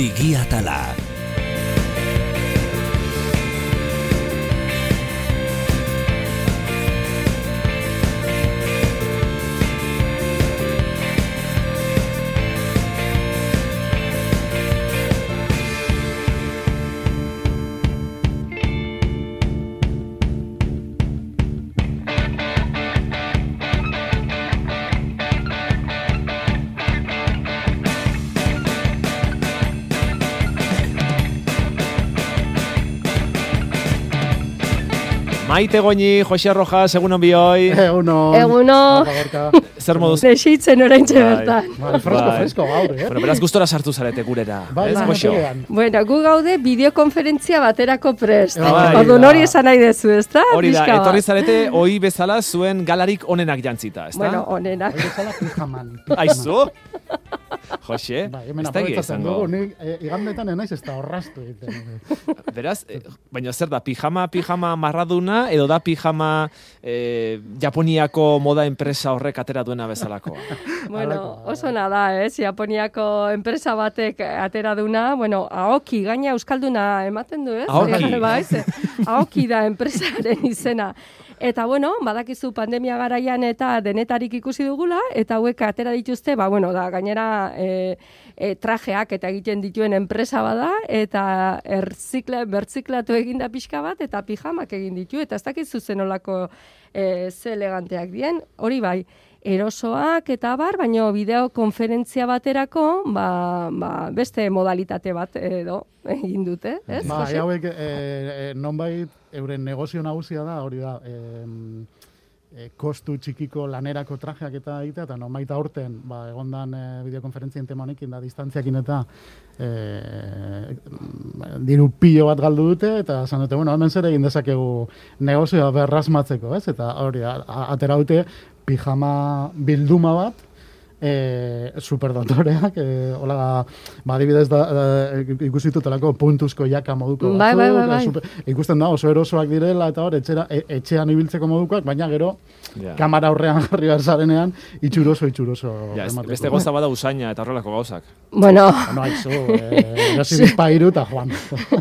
Digia Talá Maite goñi, Jose Rojas, egun on bioi. Eguno. Eguno. Zer moduz? Desitzen oraintxe Bai. bertan. Bai, fresko, Bai. fresko gaur, eh? Bueno, beraz gustora sartu zarete gurera. Bai, ez, bai. Bueno, gu gaude bideokonferentzia baterako prest. Bai. Orduan hori esan nahi dezu, ezta? Hori da, Pixka bat. etorri zarete oi bezala zuen galarik onenak jantzita, ezta? Bueno, onenak. Hori bezala pijaman. Aizu? Jose, Bai, ez da aprobetsatzen izango. dugu, nik eh, igandetan enaiz ez da horraztu egiten. Beraz, eh, baina zer da, pijama, pijama marraduna, edo da pijama eh, Japoniako moda enpresa horrek atera duena bezalakoa? Bueno, oso nada, ez? Japoniako enpresa batek atera duna, bueno, Aoki, gaina Euskalduna ematen du, ez? Aoki. Bai, Aoki da enpresaren izena. Eta bueno, badakizu pandemia garaian eta denetarik ikusi dugula, eta hauek atera dituzte, ba, bueno, da, gainera e, e, trajeak eta egiten dituen enpresa bada, eta erzikla, bertziklatu egin da pixka bat, eta pijamak egin ditu, eta ez dakizu zenolako e, ze eleganteak dien, hori bai, erosoak eta bar, baino bideokonferentzia baterako, ba, ba, beste modalitate bat edo egin dute, ez? Ba, hauek eh, eh, nonbait euren negozio nagusia da, hori da, em, eh, kostu txikiko lanerako trajeak eta egitea, eta nonbait aurten, ba, egondan eh, bideokonferentzien tema honekin da distantziakin eta eh, diru pilo bat galdu dute, eta esan dute, bueno, hemen zer egin dezakegu negozioa berrasmatzeko, ez? Eta hori, atera dute pijama bilduma bat, e, superdotoreak, e, hola, ba, adibidez da, da, ikusi dutelako puntuzko jaka moduko Bai, bai, bai, batzuk, bai. super- ikusten da oso erosoak direla, eta hor, etxera, e, etxean ibiltzeko modukoak, baina gero, Ja. kamara aurrean jarri behar zarenean, itxuroso, itxuroso. Ja, ez- emateko. beste goza bada usaina eta horrelako gauzak. Bueno, No, aizu, eh, erosi bizpairu eta joan.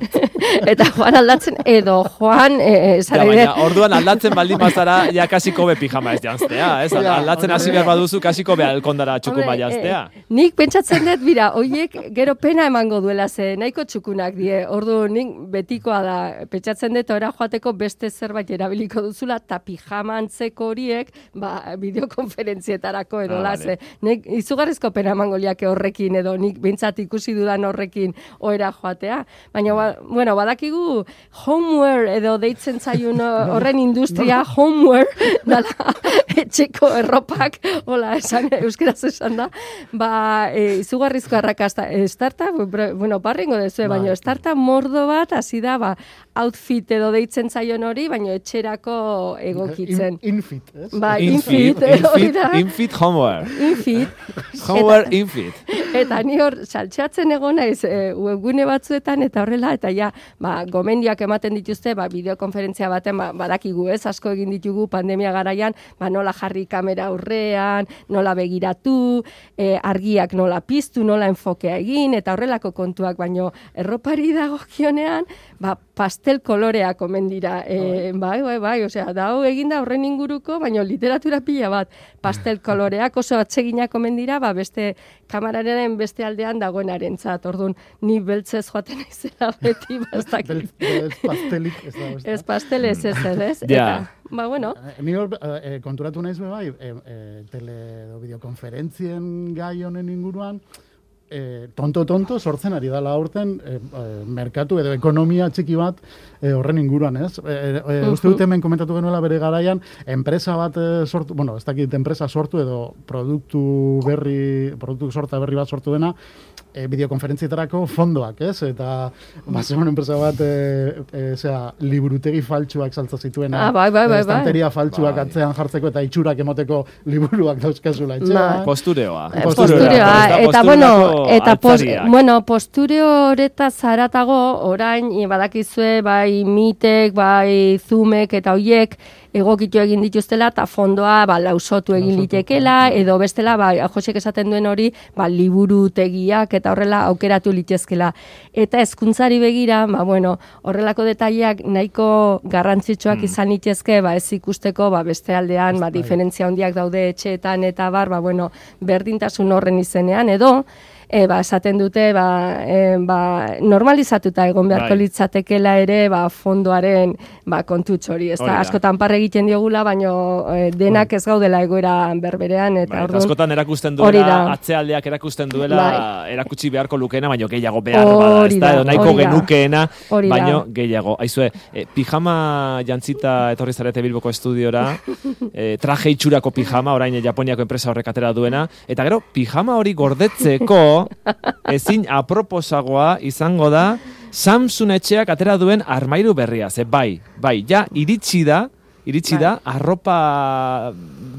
eta Juan aldatzen, edo Juan, e, Ja, zara baina orduan aldatzen baldin bazara, ja kasiko be pijama ez janztea, ez? Ja, Aldatzen hasi behar baduzu, kasiko be alkondara txukun bai janztea. eh, nik pentsatzen dut, bira, hoiek gero pena emango duela ze, nahiko txukunak die. Ordu nik betikoa da, pentsatzen dut ora joateko beste zerbait erabiliko duzula, eta pijama antzeko horiek, ba, bideokonferentzietarako edo Ah, vale. ze, nik izugarrizko pena emango liake horrekin, edo nik behintzat ikusi dudan horrekin oera joatea. Baina, ba, bueno, badakigu homeware edo deitzen zaiun horren industria homeware dala etxeko erropak, hola, esan, euskeraz esan da, ba, e, izugarrizko arrakasta, e, startup, bueno, barrengo dezu, Bai. baina startup mordo bat, hasi da, ba, outfit edo deitzen zaion hori, baina etxerako egokitzen. In, infit, ez? Ba, Infit, infit, hori infit, da, infit homeware. infit, Homeware infit. Eta ni hor saltxatzen egon naiz e, webgune batzuetan eta horrela eta ja, ba, gomendiak ematen dituzte, ba, bideokonferentzia baten ba, badakigu, ez, asko egin ditugu pandemia garaian, ba, nola jarri kamera aurrean, nola begiratu, e, argiak nola piztu, nola enfokea egin eta horrelako kontuak, baino erropari dagokionean, ba, pastel koloreak omen dira. E, bai, bai, bai, osea, da hau eginda horren inguruko, baino literatura pila bat, pastel koloreak oso atseginak omen dira, ba, beste kamararen beste aldean dagoenarentzat. Orduan, ni beltzez joaten naizela beti, ba, ez dakit. Beltz, pastelik, ez da, ez da. Ez pastel ez ez? Ja. Eta, ba, bueno, Eh, Ni hor, eh, konturatu naiz bai, eh, eh, tele edo bideokonferentzien gai honen inguruan, eh, tonto-tonto sortzen ari dala aurten eh, eh, merkatu edo ekonomia txiki bat eh, horren inguruan, ez? Eh, eh, Uste dut hemen komentatu genuela bere garaian, enpresa bat eh, sortu, bueno, ez dakit enpresa sortu edo produktu berri, produktu sorta berri bat sortu dena, e, bideokonferentzietarako fondoak, ez? Eta ba, zegoen enpresa bat, e, e, zera, liburutegi faltsuak saltza zituena. Ah, bai, bai, bai, bai. Estanteria faltsuak Bai. atzean jartzeko eta itxurak emoteko liburuak dauzkazula etxean. Bai. Postureoa. Eh, Postureoa, postureoa, eta bueno, eta pos, altzariak. bueno, postureo horeta zaratago, orain, eh, badakizue, bai mitek, bai zumek eta hoiek, egokitu egin dituztela, eta fondoa, ba, lausotu egin Lausotu, litekela, edo bestela, ba, Josek esaten duen hori, ba, liburutegiak eta horrela aukeratu litezkela. Eta hezkuntzari begira, ba, bueno, horrelako detaileak nahiko garrantzitsuak izan litezke, ba, ez ikusteko ba, beste aldean, ba, diferentzia handiak daude etxeetan eta bar, ba, bueno, berdintasun horren izenean, edo, e, ba, esaten dute ba, e, ba, normalizatuta egon beharko Bai. litzatekela ere ba, fondoaren ba, kontutxo hori. Ez da, askotan parre egiten diogula, baino e, denak ez gaudela egoera berberean. Eta, Bai, orduan- askotan erakusten duela, atzealdeak erakusten duela, Bai. erakutsi beharko lukeena, baino gehiago behar bada, ez da, edo nahiko genukeena, baino gehiago. Aizue, e, pijama jantzita etorri zarete Bilboko estudiora, e, traje itxurako pijama, orain Japoniako enpresa horrek atera duena, eta gero, pijama hori gordetzeko, ezin aproposagoa izango da, Samsung etxeak atera duen armairu berria, ze bai, bai, ja, iritsi da, iritsi Bai. da, arropa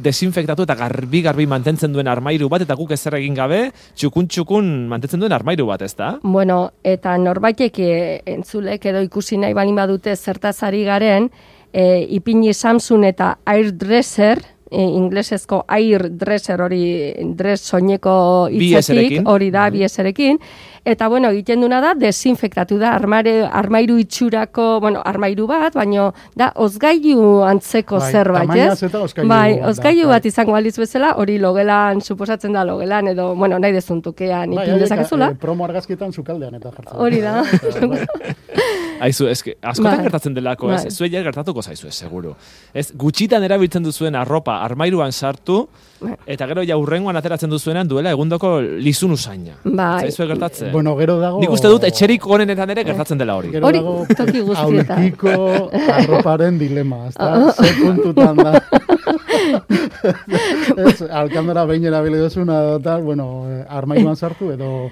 desinfektatu eta garbi-garbi mantentzen duen armairu bat, eta guk ezer egin gabe, txukun-txukun mantentzen duen armairu bat, ez da? Bueno, eta norbaitek e, entzulek edo ikusi nahi balin badute zertaz ari garen, e, ipini Samsung eta Airdresser, e, inglesezko Airdresser hori dress soineko eserekin. hori da, bi eserekin, eta bueno, egiten duna da, desinfektatu da, armare, armairu itxurako, bueno, armairu bat, baino, da, ozgailu antzeko Bai, zerbait, ez? eta hozgailu bai, ozgailu bai. bat izango balitz bezala, hori logelan, suposatzen da logelan, edo, bueno, nahi dezuntukean, Bai, ipin horiek, dezakezula. eh, promo argazkietan sukaldean eta jartzen. Hori da. Aizu, eske, askotan Bai. gertatzen delako, ez? Bai. Ez zuei gertatuko zaizu, ez, seguru. Ez, gutxitan erabiltzen duzuen arropa armairuan sartu, Bai. eta gero ja urrengoan ateratzen duzuenean duela egundoko lizun usaina. Bai. Zaizu gertatzen? Bueno, gero dago... Nik uste dut etxerik honenetan ere gertatzen dela hori. Gero Hori dago toki guztietan. aulkiko arroparen dilema, ezta? Ze puntutan da. ez, alkandora behin erabili duzuna tal, bueno, eh, armairuan sartu edo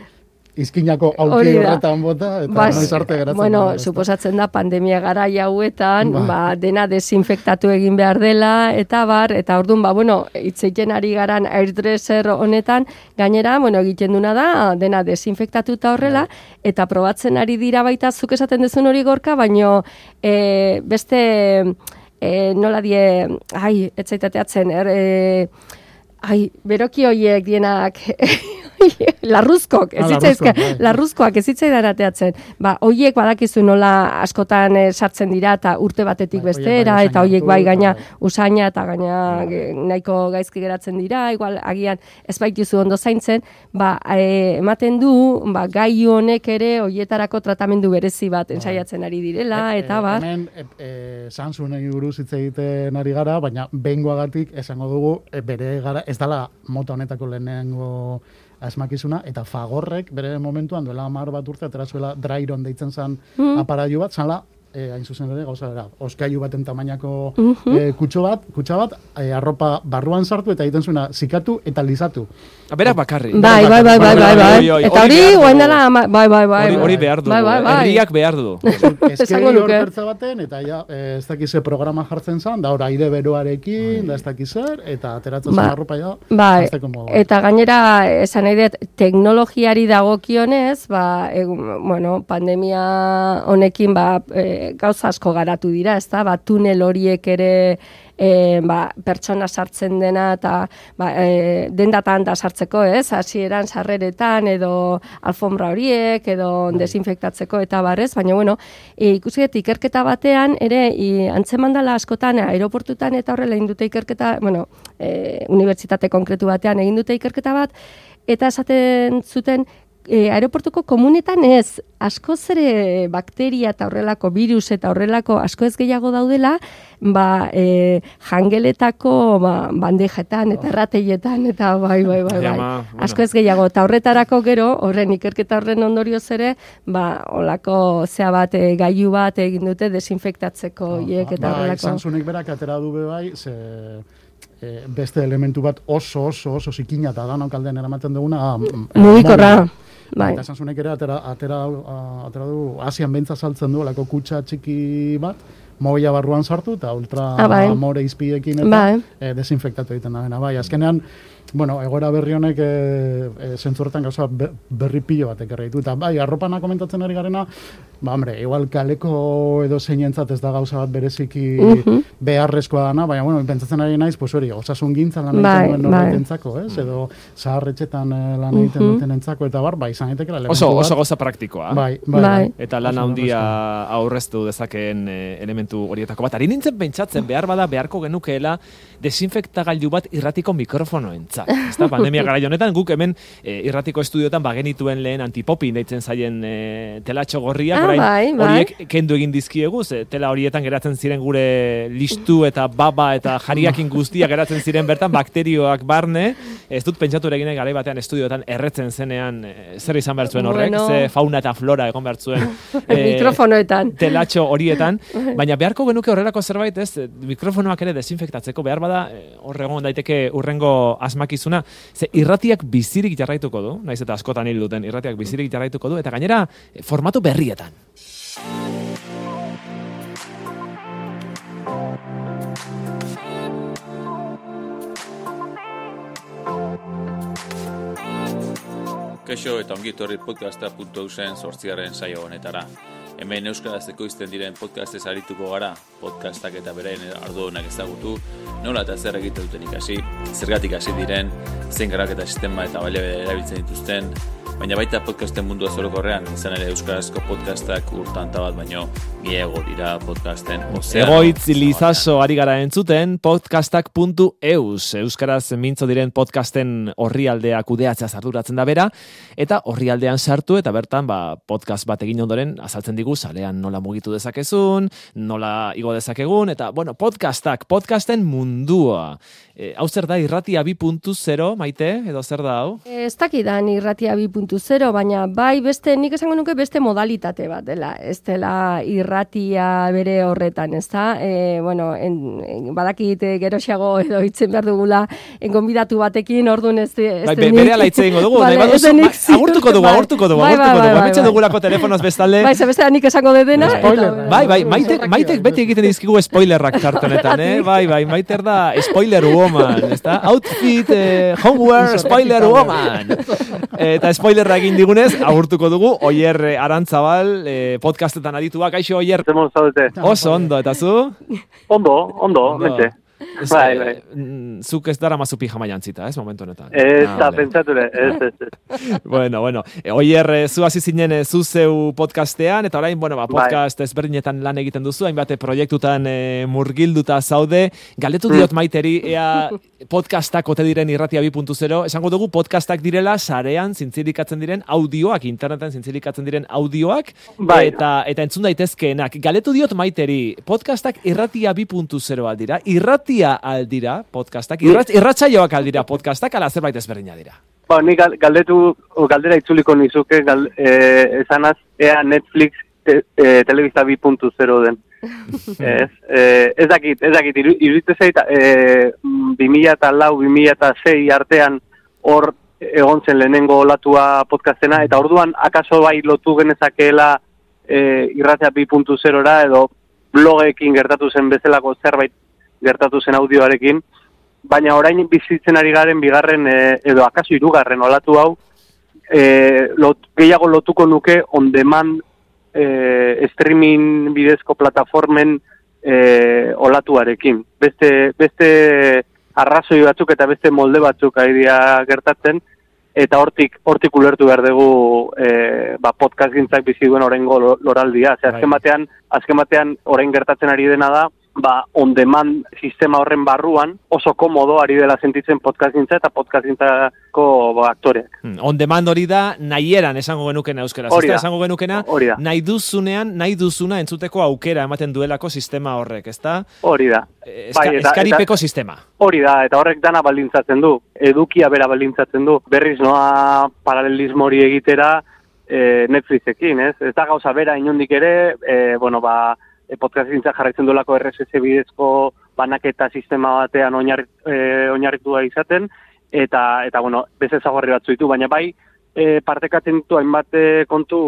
izkinako da. horretan bota, eta Bas, noiz arte geratzen. bueno, da, suposatzen da pandemia gara hauetan, Bai. ba, dena desinfektatu egin behar dela, eta bar, eta orduan, ba, bueno, itzeiten ari garan airdresser honetan, gainera, bueno, egiten duna da, dena desinfektatuta horrela, Bai. eta probatzen ari dira baita zuk esaten dezun hori gorka, baino e, beste, e, nola die, ai, etzaitateatzen, er, e, ai, beroki hoiek dienak, larruzkok, ez Ah, zitzaizka, larruzkoak, bai. larruzkoak ez zitzaidan ateatzen. Ba, hoiek badakizu nola askotan eh, sartzen dira eta urte batetik Bai, hoiek bestera bai eta hoiek bai gaina bai. usaina eta gaina ge- nahiko gaizki geratzen dira, igual agian ez baituzu ondo zaintzen, ba, e, ematen du, ba, gai honek ere hoietarako tratamendu berezi bat ensaiatzen ari direla, E- eta e, bar. Hemen e, e, Samsungei buruz hitz egiten ari gara, baina behingoagatik esango dugu e, bere gara, ez dala mota honetako lehenengo asmakizuna, eta fagorrek bere momentuan duela hamar bat urte atera zuela dryron deitzen zan Mm. aparailu bat, zala e, hain zuzen ere, gauza bera, oskailu baten tamainako Mhm. e, kutxo bat, kutxa bat, e, arropa barruan sartu eta egiten zuena zikatu eta lizatu. Berak bakarri. Bai, bai, bai, bai, bai, bai. Oi, oi, Eta hori, guain dela, bai, bai, bai. Hori, bai. behar du. Bai, bai, bai. Herriak behar du. Esango hor nuke. baten, eta ja, ez dakiz ze programa jartzen zan, da hor aire beroarekin, da ez dakiz zer, eta ateratzen Ba, zen arropa ja, Bai, eta gainera, esan nahi dut, teknologiari dagokionez, ba, bueno, pandemia honekin, ba, e, gauza asko garatu dira, ez da, ba, tunel horiek ere, e, ba, pertsona sartzen dena, eta ba, e, dendatan da sartzeko, ez, hasieran sarreretan, edo alfombra horiek, edo desinfektatzeko, eta barrez, baina, bueno, e, ikusi dut ikerketa batean, ere, i, antzeman dela askotan, aeroportutan eta horrela egin dute ikerketa, bueno, e, unibertsitate konkretu batean egin dute ikerketa bat, eta esaten zuten, e, aeroportuko komunetan ez, askoz ere bakteria eta horrelako virus eta horrelako asko ez gehiago daudela, ba, e, jangeletako ba, bandejetan eta errateietan eta bai, bai, bai, Ai, bai. Asko ez gehiago, eta horretarako gero, horren ikerketa horren ondorioz ere, ba, olako zea bat, e, gailu bat egin dute desinfektatzeko hiek eta bai, horrelako. Samsungek berak atera du bai, ze e, beste elementu bat oso oso oso zikina eta danok aldean eramaten duguna mm, Mugikorra. Bai. Eta Samsungek ere atera, atera, atera du, Asian bentza saltzen du, lako kutsa txiki bat, mobila barruan sartu eta ultra Ah, bai. amore izpiekin eta Bai. e, desinfektatu egiten da. Bai, azkenean, bueno, egora berri honek e, e, zentzurretan gauza be, berri pilo batek erra ditu. Eta bai, arropana komentatzen ari garena, ba, hombre, igual kaleko edo zeinentzat ez da gauza bat bereziki Mhm. beharrezkoa dana, baina, bueno, pentsatzen ari naiz, pues hori, osasun gintzan lan Bai, egiten duen bai. ez? Edo zaharretxetan eh, lan egiten Mhm. duten entzako, eta bar, bai, izan daiteke Oso, oso gauza praktikoa. Bai, bai, Bai. Eta lan handia aurreztu dezakeen eh, elementu horietako bat. Ari nintzen pentsatzen behar bada beharko genukeela desinfektagailu bat irratiko mikrofonoentzat. Ezta pandemia garai honetan guk hemen eh, irratiko estudiotan bagenituen lehen antipopin deitzen zaien eh, telatxo gorriak, Ah, bai, bai. horiek kendu egin dizkiegu, ze tela horietan geratzen ziren gure listu eta baba eta jariakin guztia geratzen ziren bertan bakterioak barne. Ez dut pentsatu egin garai batean estudiotan erretzen zenean eh, zer izan behar zuen horrek, Bueno. ze fauna eta flora egon behar zuen. eh, Mikrofonoetan. telatxo horietan, baina beharko genuke horrelako zerbait, ez, mikrofonoak ere desinfektatzeko behar bada, eh, hor egon daiteke urrengo asmakizuna, ze irratiak bizirik jarraituko du, naiz eta askotan hil duten, irratiak bizirik jarraituko du, eta gainera eh, formatu berrietan. Kaixo eta ongi etorri podcasta.eusen sortziaren saio honetara. Hemen Euskaraz ekoizten diren podcastez arituko gara, podcastak eta beren arduunak ezagutu, nola eta zer egiten duten ikasi, zergatik hasi diren, zein garaketa sistema eta baliabide erabiltzen dituzten, baina baita podcasten mundua zorokorrean, izan ere Euskarazko podcastak urtanta bat baino, gehiago dira podcasten ozeano. Egoitz lizaso ari gara entzuten podcastak.eus, Euskaraz mintzo diren podcasten orrialdea kudeatzea arduratzen da bera, eta orrialdean sartu eta bertan ba, podcast bat egin ondoren azaltzen digu salean nola mugitu dezakezun, nola igo dezakegun, eta bueno, podcastak, podcasten mundua. E, hau zer da irratia 2.0, maite, edo zer da hau? Ez dakidan irratia 2.0, baina bai beste, nik esango nuke beste modalitate bat dela. Ez dela irratia bere horretan, ez da? E, bueno, en, en, badakit geroxeago edo hitzen behar dugula en gonbidatu batekin, orduan ez, ez Bai, be, bere ala hitz egingo dugu, Vale, nahi baduzu, ez denik ba, agurtuko dugu, bai. agurtuko dugu, Bai, bai, agurtuko bai, dugu, bai, hementxe bai. dugulako telefonoz bestalde, Bai, ze bestea nik esango dedena. Spoiler, eta- Bai, bai, maite, Zerrakia, maitek, maitek beti egiten dizkigu spoilerrak txartu honetan, eh? Bai, bai, maiter da spoiler woman, ezta? Outfit, eh, homewear, spoiler woman. Eta spoilerra egin digunez, agurtuko dugu, Oier Arantzabal, eh, podcastetan adituak, kaixo Oier, oso ondo, eta zu? Ondo, ondo, mente. Ez, Bai, eh, bai. mm, Zuk ez dara mazu pijama jantzita, ez, momentu honetan. Ez Ah, pentsature, ez, ez, ez. bueno, bueno. E, oier, eh, zu hasi zinen zu zeu podcastean, eta orain, bueno, ba, podcast ezberdinetan lan egiten duzu, hainbate proiektutan eh, murgilduta zaude. Galdetu diot maiteri, ea podcastak ote diren irratia 2.0, esango dugu podcastak direla sarean zintzilikatzen diren audioak, interneten zintzilikatzen diren audioak, Bai. eta, eta entzun daitezkeenak. Galdetu diot maiteri, podcastak irratia 2.0 aldira, irratia aldira podcastak, irrat, irratsaioak aldira podcastak, ala zerbait ezberdina dira. Ba, ni gal- galdetu, o, galdera itzuliko nizuke, gal, e, esanaz, ea Netflix te, e, telebista 2.0 den. ez, e, ez dakit, ez dakit, iru- iruditzen zait, e, 2000 eta lau, 2000 eta sei artean hor egon zen lehenengo olatua podcastena, eta orduan akaso bai lotu genezakeela e, irratia 2.0ra edo blogekin gertatu zen bezalako zerbait gertatu zen audioarekin, baina orain bizitzen ari garen bigarren e, edo akaso hirugarren olatu hau e, lot, gehiago lotuko nuke on demand e, streaming bidezko plataformen e, olatuarekin. Beste, beste arrazoi batzuk eta beste molde batzuk ari dira gertatzen, eta hortik hortik ulertu behar dugu e, ba, podcast gintzak bizi duen orengo lo- loraldia. Ze azken Bai. batean, azken batean orain gertatzen ari dena da, ba, on demand sistema horren barruan oso komodo ari dela sentitzen podcast gintza eta podcast gintzako ba, aktoreak. Hmm, On demand hori da nahieran esango genukena euskaraz. Hori da esango genukena Hori da. nahi duzunean, nahi duzuna entzuteko aukera ematen duelako sistema horrek, ezta? Hori da. Eh, Eska, Bai, eta- eskaripeko sistema. Hori da, eta horrek dana baldintzatzen du. Edukia bera baldintzatzen du. Berriz noa paralelismo hori egitera e, Netflixekin, ez? Ez da gauza bera inondik ere, e, bueno, ba, e, podcast gintza jarraitzen duelako RSS bidezko banaketa sistema batean oinarri, e, oinarritua izaten, eta, eta bueno, beste zagorri batzu ditu, baina bai, e, partekatzen ditu hainbat e, kontu,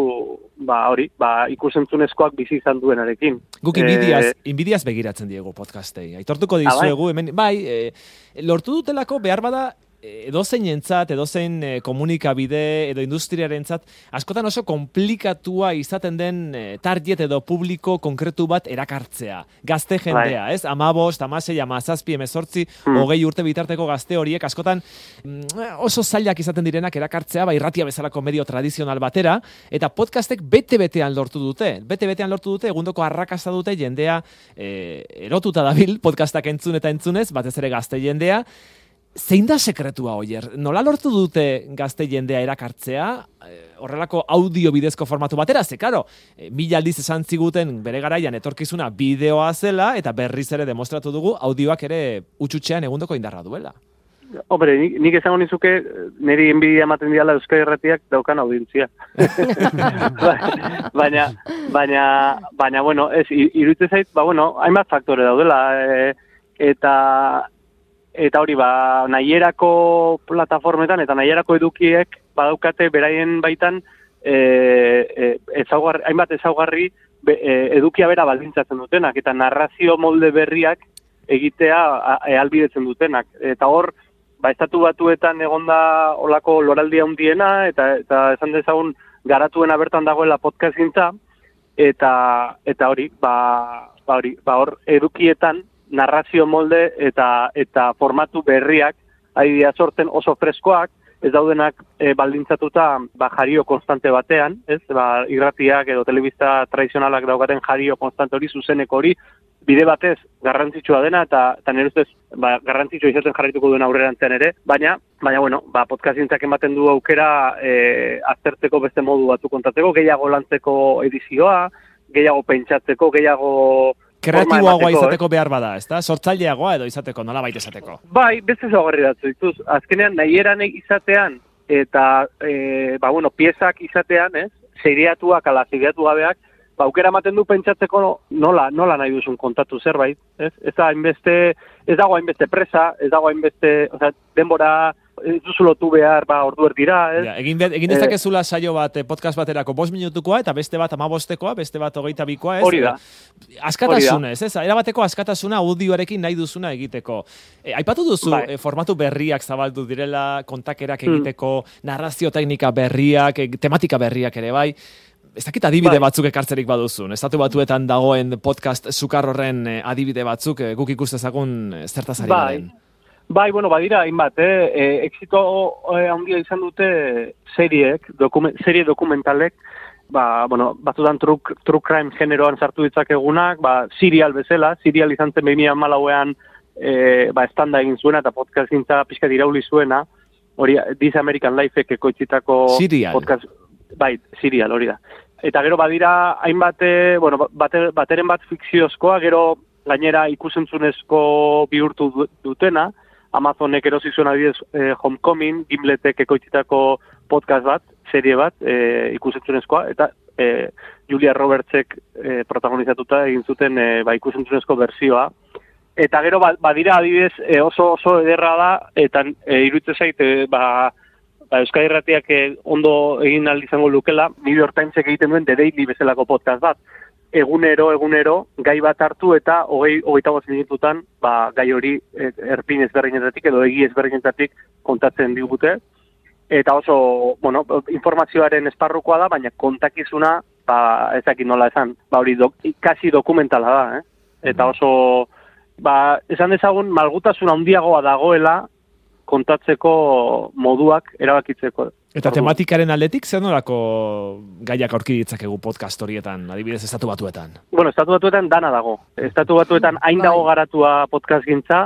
ba, hori, ba, ikusentzunezkoak bizi izan duenarekin. Guk Eh, inbidiaz, inbidiaz begiratzen diegu podcastei. Aitortuko bai? dizuegu, hemen, bai, eh, lortu dutelako behar bada edozein entzat, edozein e, komunikabide edo industriarentzat askotan oso komplikatua izaten den e, target edo publiko konkretu bat erakartzea. Gazte jendea, ez? Amabos, tamasei, amazazpi, emezortzi, Hmm. hogei urte bitarteko gazte horiek askotan mm, oso zailak izaten direnak erakartzea, bai irratia bezalako medio tradizional batera, eta podcastek bete-betean lortu dute. Bete-betean lortu dute, egundoko arrakasta dute jendea e, erotuta dabil podcastak entzun eta entzunez, batez ere gazte jendea, Zein da sekretua oier? Nola lortu dute gazte jendea erakartzea? Eh, horrelako audio bidezko formatu batera, ze, karo, e, mila aldiz esan ziguten bere garaian etorkizuna bideoa zela, eta berriz ere demostratu dugu audioak ere utxutxean egundoko indarra duela. Hombre, nik, nik esango nizuke, niri enbidia ematen diala Euskal Herratiak daukan audientzia. baina, baina, baina, bueno, ez, iruditzen zait, ba, bueno, hainbat faktore daudela, e, eta, eta hori, ba, nahierako plataformetan eta nahierako edukiek badaukate beraien baitan e, e, ezaugarri, hainbat ezaugarri be, e, edukia bera baldintzatzen dutenak, eta narrazio molde berriak egitea e, ahalbidetzen dutenak. Eta hor, ba, estatu batuetan egonda olako loraldi handiena, eta, eta esan dezagun garatuena bertan dagoela podcast gintza, eta, eta hori, ba, ba, hori, ba, hor, edukietan narrazio molde eta, eta formatu berriak, ari sorten oso freskoak, ez daudenak e, baldintzatuta ba, jario konstante batean, ez? Ba, irratiak edo telebista tradizionalak daukaten jario konstante hori, zuzeneko hori, bide batez garrantzitsua dena eta eta nire ustez ba, garrantzitsua izaten jarraituko duen aurrerantzean ere, baina baina bueno, ba podcastintzak ematen du aukera eh aztertzeko beste modu batu kontatzeko, gehiago lantzeko edizioa, gehiago pentsatzeko, gehiago Kreatiboagoa izateko behar bada, ezta? Sortzaileagoa edo izateko, nola baita izateko. Bai, beste zaugarri datzu dituz. Azkenean nahieran izatean eta e, ba bueno, piezak izatean, ez? Seriatuak ala seriatu gabeak, ba aukera ematen du pentsatzeko nola nola nahi duzun kontatu zerbait, ez? Ez da hainbeste ez dago hainbeste presa, ez dago hainbeste, osea, denbora ez duzu lotu behar, ba ordu erdira, ez? Ja, egin, be, egin dezakezula saio bat eh, podcast baterako bost minutukoa, eta beste bat amabostekoa, beste bat hogeita bikoa, ez? Hori da. Askatasunez, ez? Erabateko askatasuna audioarekin nahi duzuna egiteko. E, aipatu duzu Bai. eh, formatu berriak zabaldu direla, kontakerak Hmm. egiteko, narrazio teknika berriak, eh, tematika berriak ere bai. Ez dakit adibide Bai. batzuk ekartzerik baduzun. Estatu batuetan dagoen podcast sukar horren eh, adibide batzuk eh, guk ikustezagun eh, zertaz ari Bai. garen. Bai, bueno, badira, hainbat, eh? E, exito eh, handia izan dute seriek, dokumen, serie dokumentalek, ba, bueno, batzutan true, true crime generoan sartu ditzakegunak, ba, serial bezala, serial izan zen 2014ean e, ba, estanda egin zuena eta podcast gintza pixka dirauli zuena, hori This American Life-ek ekoitzitako Serial. podcast, bai, serial, hori da. Eta gero badira hainbat, eh, bueno, bater, bateren bat fikziozkoa, gero gainera ikusentzunezko bihurtu du- dutena, Amazonek erosi zuen adibidez eh, Homecoming, Gimletek ekoitzitako podcast bat, serie bat, eh, ikusentzunezkoa, eta eh, Julia Robertsek eh, protagonizatuta egin zuten eh, ba, ikusentzunezko bersioa. Eta gero ba- badira adibidez eh, oso oso ederra da, eta eh, iruditzen zait, eh, ba, ba, Euskadi Irratiak eh, ondo egin aldi izango lukela, New York Timesek egiten duen The Daily bezalako podcast bat. Egunero, egunero, gai bat hartu eta hogei, hogeita bost minututan, ba, gai hori eh, erpin ezberdinetatik edo egi ezberdinetatik kontatzen digute. Eta oso, bueno, informazioaren esparrukoa da, baina kontakizuna, ba, ez dakit nola esan, ba, hori dok, kasi dokumentala da, eh? Eta oso, ba, esan dezagun, malgutasun handiagoa dagoela kontatzeko moduak erabakitzeko. Eta tematikaren aldetik, zer nolako gaiak aurki ditzakegu podcast horietan, adibidez estatu batuetan? Bueno, estatu batuetan dana dago. Estatu batuetan hain Bai. dago garatua podcast gintza,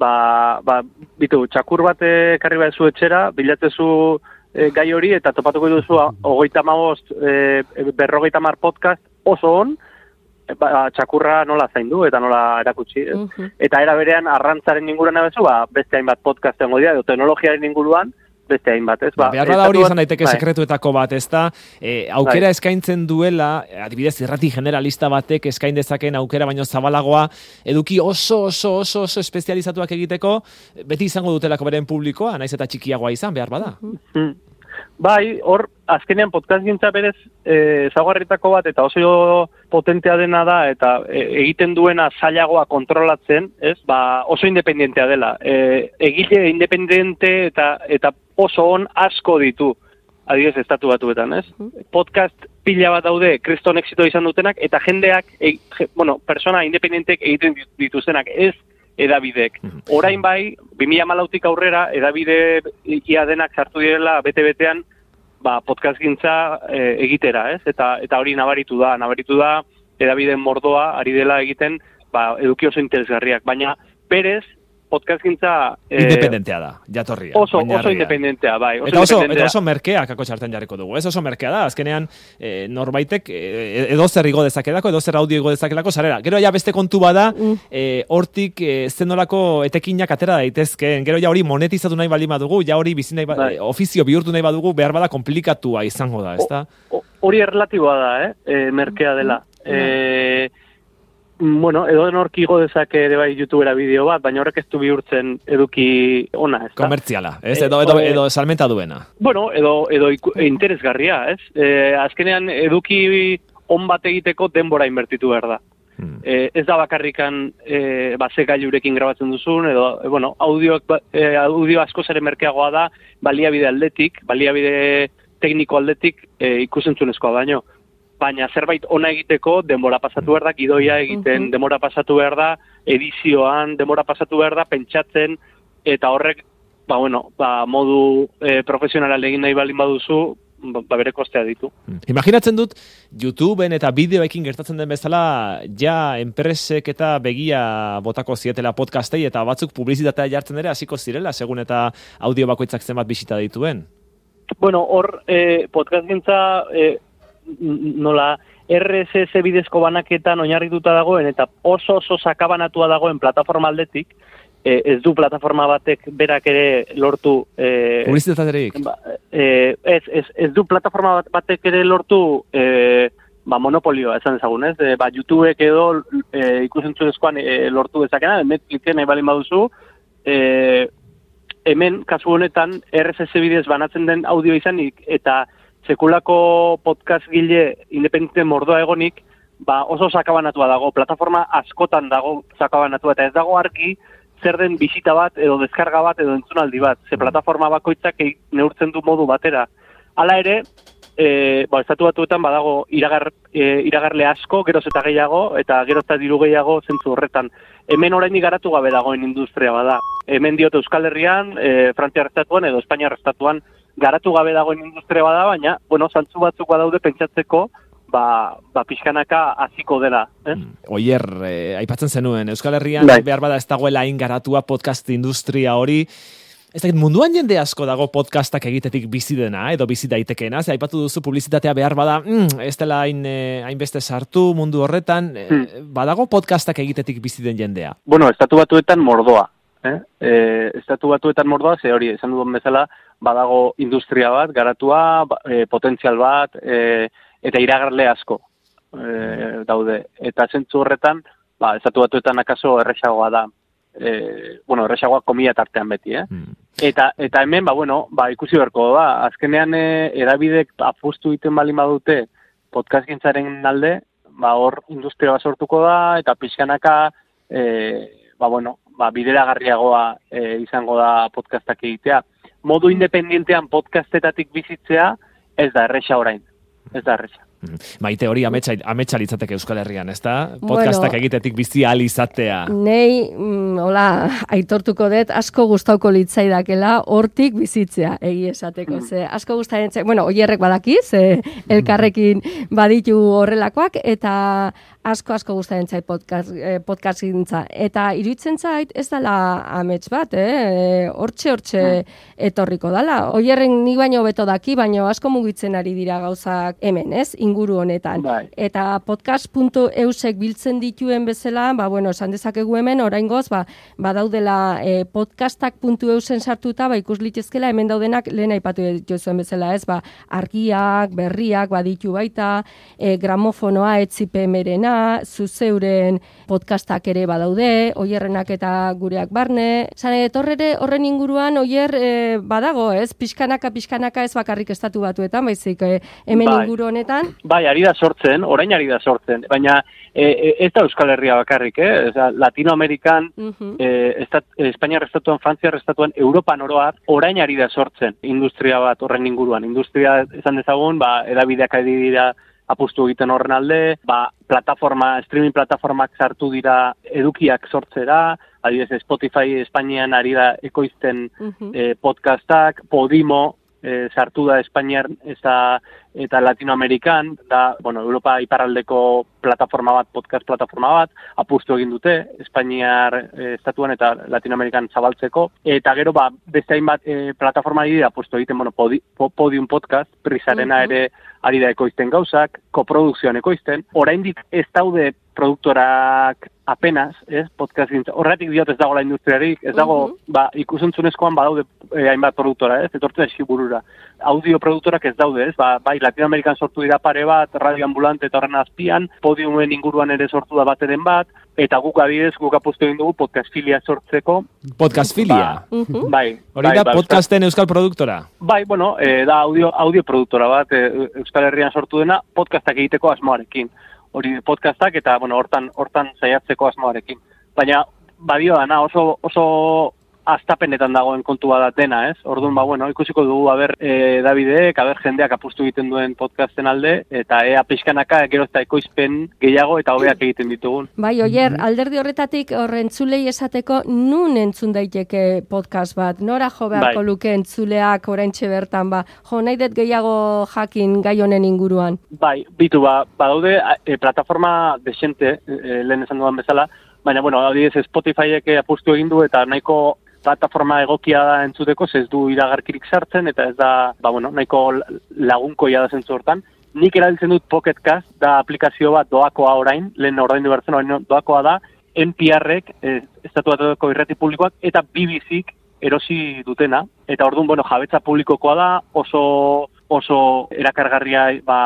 ba, ba, bitu, txakur bat ekarri behar zu etxera, bilatzezu e, gai hori, eta topatuko duzu a, hogeita mabost, e, berrogeita mar podcast oso on, ba, txakurra nola zaindu eta nola erakutsi. ez? Mhm. Eta era berean arrantzaren inguruan abezu, ba, beste hainbat podcast egongo dira, edo teknologiaren inguruan, beste hainbat, ez? Ba, behar bada hori izan daiteke bai. sekretuetako bat, ez da, e, aukera eskaintzen duela, eh, adibidez, irrati generalista batek eskain dezakeen aukera baino zabalagoa, eduki oso, oso, oso, oso espezializatuak egiteko, beti izango dutelako beren publikoa, naiz eta txikiagoa izan, behar bada. Mm. Bai, hor, azkenean podcast gintza berez e, zagarritako bat eta oso potentea dena da eta e, egiten duena zailagoa kontrolatzen, ez? Ba, oso independentea dela. E, egile independente eta eta oso on asko ditu adibidez estatu batuetan, ez? Podcast pila bat daude kriston exito izan dutenak eta jendeak, e, je, bueno, persona independentek egiten dituztenak, ez edabidek. Orain bai, 2014tik aurrera edabide ia denak sartu direla bete-betean ba, podcast gintza e, egitera, ez? Eta, eta hori nabaritu da, nabaritu da edabideen mordoa ari dela egiten ba, eduki oso interesgarriak, baina berez podcast gintza... Eh, independentea da, jatorria. Oso, oso independentea, bai. Oso eta, oso, eta oso merkea kako txarten jarriko dugu. Ez oso merkea da, azkenean eh, norbaitek eh, edo zer igo dezakedako, edo zer audio igo dezakedako, sarera. Gero ja beste kontu bada, mm. eh, hortik eh, zenolako etekinak atera daitezkeen. Gero ja hori monetizatu nahi baldin badugu, ja hori bizi nahi bai. ofizio bihurtu nahi badugu, behar bada komplikatua izango da, ezta? Hori erlatiboa da, eh? E, merkea dela. Mm. Bueno, edo nork igo dezake ere bai youtubera bideo bat, baina horrek ez du bihurtzen eduki ona, ez da? Komertziala, ez? Edo, edo, edo, salmenta duena. Bueno, edo, edo interesgarria, ez? E, azkenean eduki on bat egiteko denbora inbertitu behar da. Hmm. E, ez da bakarrikan e, ba, gailurekin grabatzen duzun, edo, e, bueno, audio, e, audio asko zere merkeagoa da, baliabide aldetik, baliabide tekniko aldetik e, ikusentzunezkoa baino baina zerbait ona egiteko denbora pasatu behar da, gidoia egiten denbora pasatu behar da, edizioan denbora pasatu behar da, pentsatzen, eta horrek, ba, bueno, ba, modu e, profesionala egin nahi balin baduzu, ba, ba, bere kostea ditu. Mm. Imaginatzen dut, YouTubeen eta bideoekin gertatzen den bezala, ja enpresek eta begia botako zietela podcastei, eta batzuk publizitatea jartzen ere, hasiko zirela, segun eta audio bakoitzak zenbat bisita dituen? Bueno, hor, eh, podcast gintza, eh, nola RSS bidezko banaketan oinarrituta dagoen eta oso oso sakabanatua dagoen plataforma aldetik, e, ez du plataforma batek berak ere lortu... E, ba, e, ez, ez, ez du plataforma batek ere lortu e, ba, monopolioa, esan ezagun, ez? E, ba, YouTubeek edo e, ikusentzunezkoan e, lortu dezakena, Netflixen nahi balin baduzu, e, hemen, kasu honetan, RSS bidez banatzen den audio izanik, eta sekulako podcast gile independente mordoa egonik, ba oso sakabanatua dago, plataforma askotan dago sakabanatua, eta ez dago argi zer den bisita bat edo deskarga bat edo entzunaldi bat, ze plataforma bakoitzak neurtzen du modu batera. Hala ere, e, ba, estatu batuetan badago iragar, e, iragarle asko, geroz eta gehiago, eta geroz eta diru gehiago zentzu horretan. Hemen orain garatu gabe dagoen industria bada. Hemen diote Euskal Herrian, e, Frantzia Estatuan edo Espainia Estatuan garatu gabe dagoen industria bada, baina, bueno, zantzu batzuk badaude pentsatzeko, ba, ba pixkanaka hasiko dela. Eh? Mm. Oier, eh, aipatzen zenuen, Euskal Herrian bai. behar bada ez dagoela ingaratua podcast industria hori, Ez dakit, munduan jende asko dago podcastak egitetik bizi dena, edo bizi daitekeena, ze aipatu duzu publizitatea behar bada, mm, ez dela hain, eh, hainbeste sartu mundu horretan, eh, hmm. badago podcastak egitetik bizi den jendea? Bueno, estatu batuetan mordoa, eh? E, estatu batuetan mordoa, ze hori, esan duen bezala, badago industria bat, garatua, ba, e, potentzial bat, e, eta iragarle asko e, daude. Eta zentzu horretan, ba, ezatu batuetan akaso erresagoa da, e, bueno, erresagoa komia tartean beti, eh? Hmm. Eta, eta hemen, ba, bueno, ba, ikusi berko da, azkenean e, erabidek apustu iten balin badute podcast gintzaren alde, ba, hor industria bat sortuko da, eta pixkanaka, e, ba, bueno, ba, bideragarriagoa e, izango da podcastak egitea modu independientean podcastetatik bizitzea, ez da erresa orain. Ez da erresa. Mm. Maite hori ametsa, ametsa litzateke Euskal Herrian, ez da? Podcastak bueno, egitetik bizi izatea. Nei, mm, hola, aitortuko dut, asko gustauko litzaidakela hortik bizitzea, egi esateko. Ze, asko gustaren, bueno, oierrek badakiz, elkarrekin baditu horrelakoak, eta asko asko gustaren zait podcast, eh, podcast Eta iruditzen zait ez dala amets bat, eh? hortxe hortxe etorriko dala. Oierren ni baino beto daki, baino asko mugitzen ari dira gauzak hemen, ez? Inguru honetan. Bai. Eta podcast.eusek biltzen dituen bezala, ba, bueno, esan dezakegu hemen, oraingoz, ba, badaudela e, podcastak.eusen sartuta, ba, ikus litezkela hemen daudenak lehen aipatu jozuen bezala, ez, ba, argiak, berriak, baditu baita, e, gramofonoa, etzipemerena, zuzeuren podcastak ere badaude, oierrenak eta gureak barne. Zan, etorrere horren inguruan, oier e, badago, ez, pixkanaka, pixkanaka ez bakarrik estatu batuetan, baizik, e, hemen Bai. inguru honetan, Bai, ari da sortzen, orain ari da sortzen, baina e, e, ez da Euskal Herria bakarrik, eh? Oza, Latinoamerikan, e, estat, Espainiar estatuan, Frantziar estatuan, Europan oroar, orain ari da sortzen industria bat horren inguruan. Industria, esan dezagun, ba, edabideak ari dira apustu egiten horren alde, ba, plataforma, streaming plataformak sartu dira edukiak sortzera, adibidez Spotify Espainian ari da ekoizten Mhm. e, podcastak, Podimo e, sartu da Espainiar eta, eta Latinoamerikan, da, bueno, Europa iparraldeko plataforma bat, podcast plataforma bat, apustu egin dute, Espainiar e, estatuan eta Latinoamerikan zabaltzeko, eta gero, ba, beste hainbat e, plataforma dira apustu egiten, bueno, podi, po, Podium Podcast, Prisarena Mhm. ere ari da ekoizten gauzak, koprodukzioan ekoizten, oraindik ez daude produktorak apenas, ez, podcast gintza. Horretik diot ez dagoela industriarik, ez dago, Mhm. ba, ikusentzunezkoan badaude eh, hainbat produktora, ez, etortzen burura. Audio produktorak ez daude, ez, ba, bai, Latinoamerikan sortu dira pare bat, radio ambulante eta horren azpian, podiumen inguruan ere sortu da bateren bat, eta guk adidez, guk apustu egin dugu podcast filia sortzeko, Podcast filia. Mhm. bai. Hori bai, da ba, podcasten euskal produktora. Bai, bueno, e, da audio, audio produktora bat, e, Euskal Herrian sortu dena, podcastak egiteko asmoarekin. Hori podcastak eta, bueno, hortan, hortan saiatzeko asmoarekin. Baina, badio dana, oso, oso astapenetan dagoen kontua da dena, ez? Orduan, ba, bueno, ikusiko dugu, aber, e, Davidek, aber, jendeak apustu egiten duen podcasten alde, eta ea pixkanaka, gero eta ekoizpen gehiago eta hobeak egiten ditugun. Bai, oier, alderdi horretatik horren entzulei esateko nun entzun daiteke podcast bat? Nora jo beharko Bai. luke entzuleak oraintxe bertan ba? Jo, nahi dut gehiago jakin gai honen inguruan. Bai, bitu, ba, badaude e, plataforma desente, e, lehen esan dudan bezala, baina, bueno, adibidez Spotifyek apustu egin du eta nahiko plataforma egokia da entzuteko, ez du iragarkirik sartzen, eta ez da, ba, bueno, nahiko lagunkoia da zentzu hortan. Nik erabiltzen dut Pocket Cast, da aplikazio bat doakoa orain, lehen ordaindu bertzen orain doakoa da, NPR-ek, eh, estatu batuko irrati publikoak, eta BBC-k erosi dutena. Eta orduan, bueno, jabetza publikokoa da, oso oso erakargarria ba,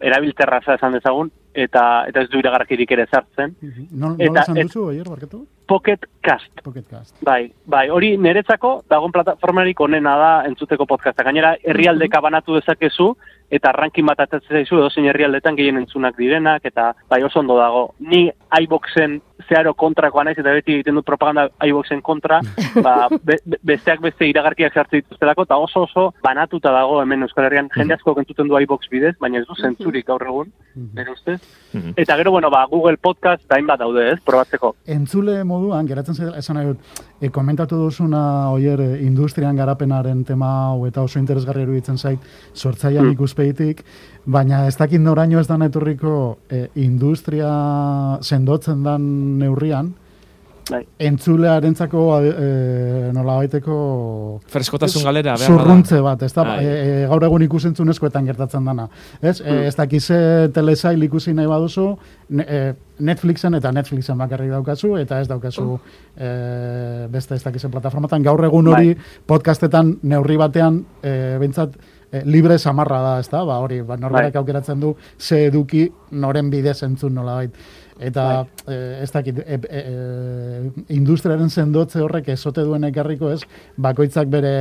erabilterra esan dezagun, eta eta ez du iragarkirik ere sartzen. Non, Eta- nola esan et- duzu, oier, barkatu? Pocket Cast. Pocket Cast. Bai, bai, hori niretzako dagoen plataformarik onena da entzuteko podcasta. Gainera, herrialdeka banatu dezakezu, eta ranking bat atatzen zaizu, edo zein herrialdetan gehien entzunak direnak, eta bai oso ondo dago. Ni iBoxen zeharo kontrakoa naiz, eta beti egiten dut propaganda iBoxen kontra, ba, be, be- besteak beste iragarkiak sartzen dituztelako, eta oso oso banatuta dago hemen Euskal Herrian, jende asko entzuten du iBox bidez, baina ez du zentzurik gaur egun, nire ustez. Mhm. Eta gero, bueno, ba, Google Podcast, da hainbat daude, ez, probatzeko. Entzule moduan, geratzen zaila, esan nahi dut, e, komentatu duzuna, oier, e, industrian garapenaren tema hau eta oso interesgarri iruditzen zait, sortzaian Hmm. ikuspegitik, baina ez dakit noraino ez da etorriko e, industria sendotzen dan neurrian, Bai. entzulearentzako e, nola baiteko Freskotasun galera, behar zurruntze bat, ez da, Bai. e, e, gaur egun ikusentzunezkoetan gertatzen dana. Ez, e, ez dakize telesail ikusi nahi baduzu, ne, e, Netflixen eta Netflixen bakarrik daukazu, eta ez daukazu e, beste ez dakizen plataformatan. Gaur egun hori podcastetan neurri batean, e, bintzat, e, libre samarra da, ez da, ba, hori, ba, norberak Bai. aukeratzen du, ze eduki noren bidez entzun nolabait. Eta eh, ez dakit, e, e, e, industriaren sendotze horrek ezote duen ekarriko ez, bakoitzak bere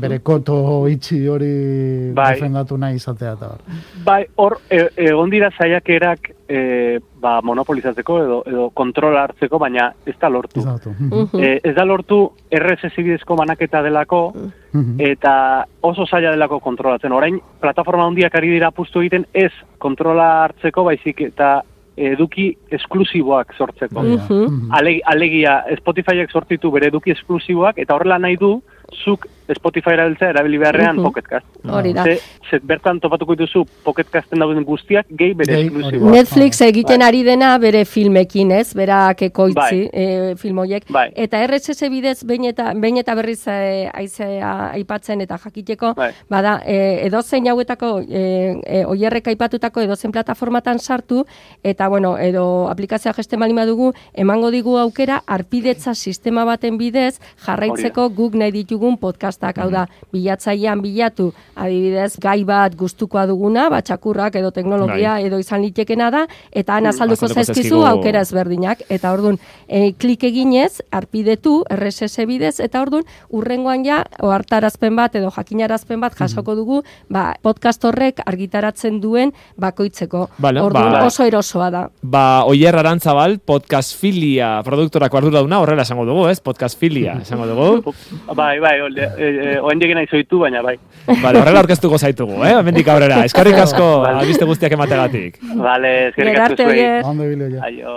bere koto itxi hori Bai. defendatu nahi izatea eta bar. Bai, hor, e, egon dira saiakerak e, ba, monopolizatzeko edo, edo kontrola hartzeko, baina ez da lortu. Izatu. Mhm. E, ez da lortu RSS bidezko banaketa delako, Mhm. eta oso zaila delako kontrolatzen. Orain, plataforma handiak ari dira apustu egiten ez kontrola hartzeko, baizik eta eduki esklusiboak sortzeko. Bai, ja. Mhm. Mhm. Ale, alegia, Spotifyek sortitu bere eduki esklusiboak, eta horrela nahi du, zuk Spotify erabiltzea erabili beharrean Mhm. Pocketcast. Hori da. Ze, ze bertan topatuko dituzu Pocketcasten dauden guztiak gehi bere Gehi, esklusiboa. hori Netflix Bai. egiten ari dena bere filmekin, ez? Berak ekoitzi Bai. e, film horiek. Bai. Eta RSS bidez behin eta, behin eta berriz e, aizea aipatzen eta jakiteko, Bai. bada, e, edozein hauetako, e, e, oierrek aipatutako edozein plataformatan sartu, eta bueno, edo aplikazioa gesten bali badugu, emango digu aukera, arpidetza sistema baten bidez, jarraitzeko guk nahi ditugun podcastak, hau da, bilatzailean bilatu, adibidez, gai bat gustukoa duguna, ba, txakurrak edo teknologia edo izan litekena da, eta han azalduko Azalduko zaizkizu aukera ezberdinak. Eta orduan, e, klik eginez, arpidetu, RSS bidez, eta orduan, urrengoan ja, ohartarazpen bat edo jakinarazpen bat jasoko dugu, ba, podcast horrek argitaratzen duen bakoitzeko. Vale, orduan, ba- oso erosoa da. Ba, Oier Arantzabal, podcast filia produktorako arduraduna, horrela esango dugu, ez? Podcast filia, esango dugu. Bai, bai, olde, e, e, oen nahi zoitu, baina bai. Vale, horrela aurkeztuko zaitugu, eh? Hemendik aurrera. Eskarrik asko, albiste guztiak emategatik. Vale, Gerarte, asko zuei. Ondo. Aio.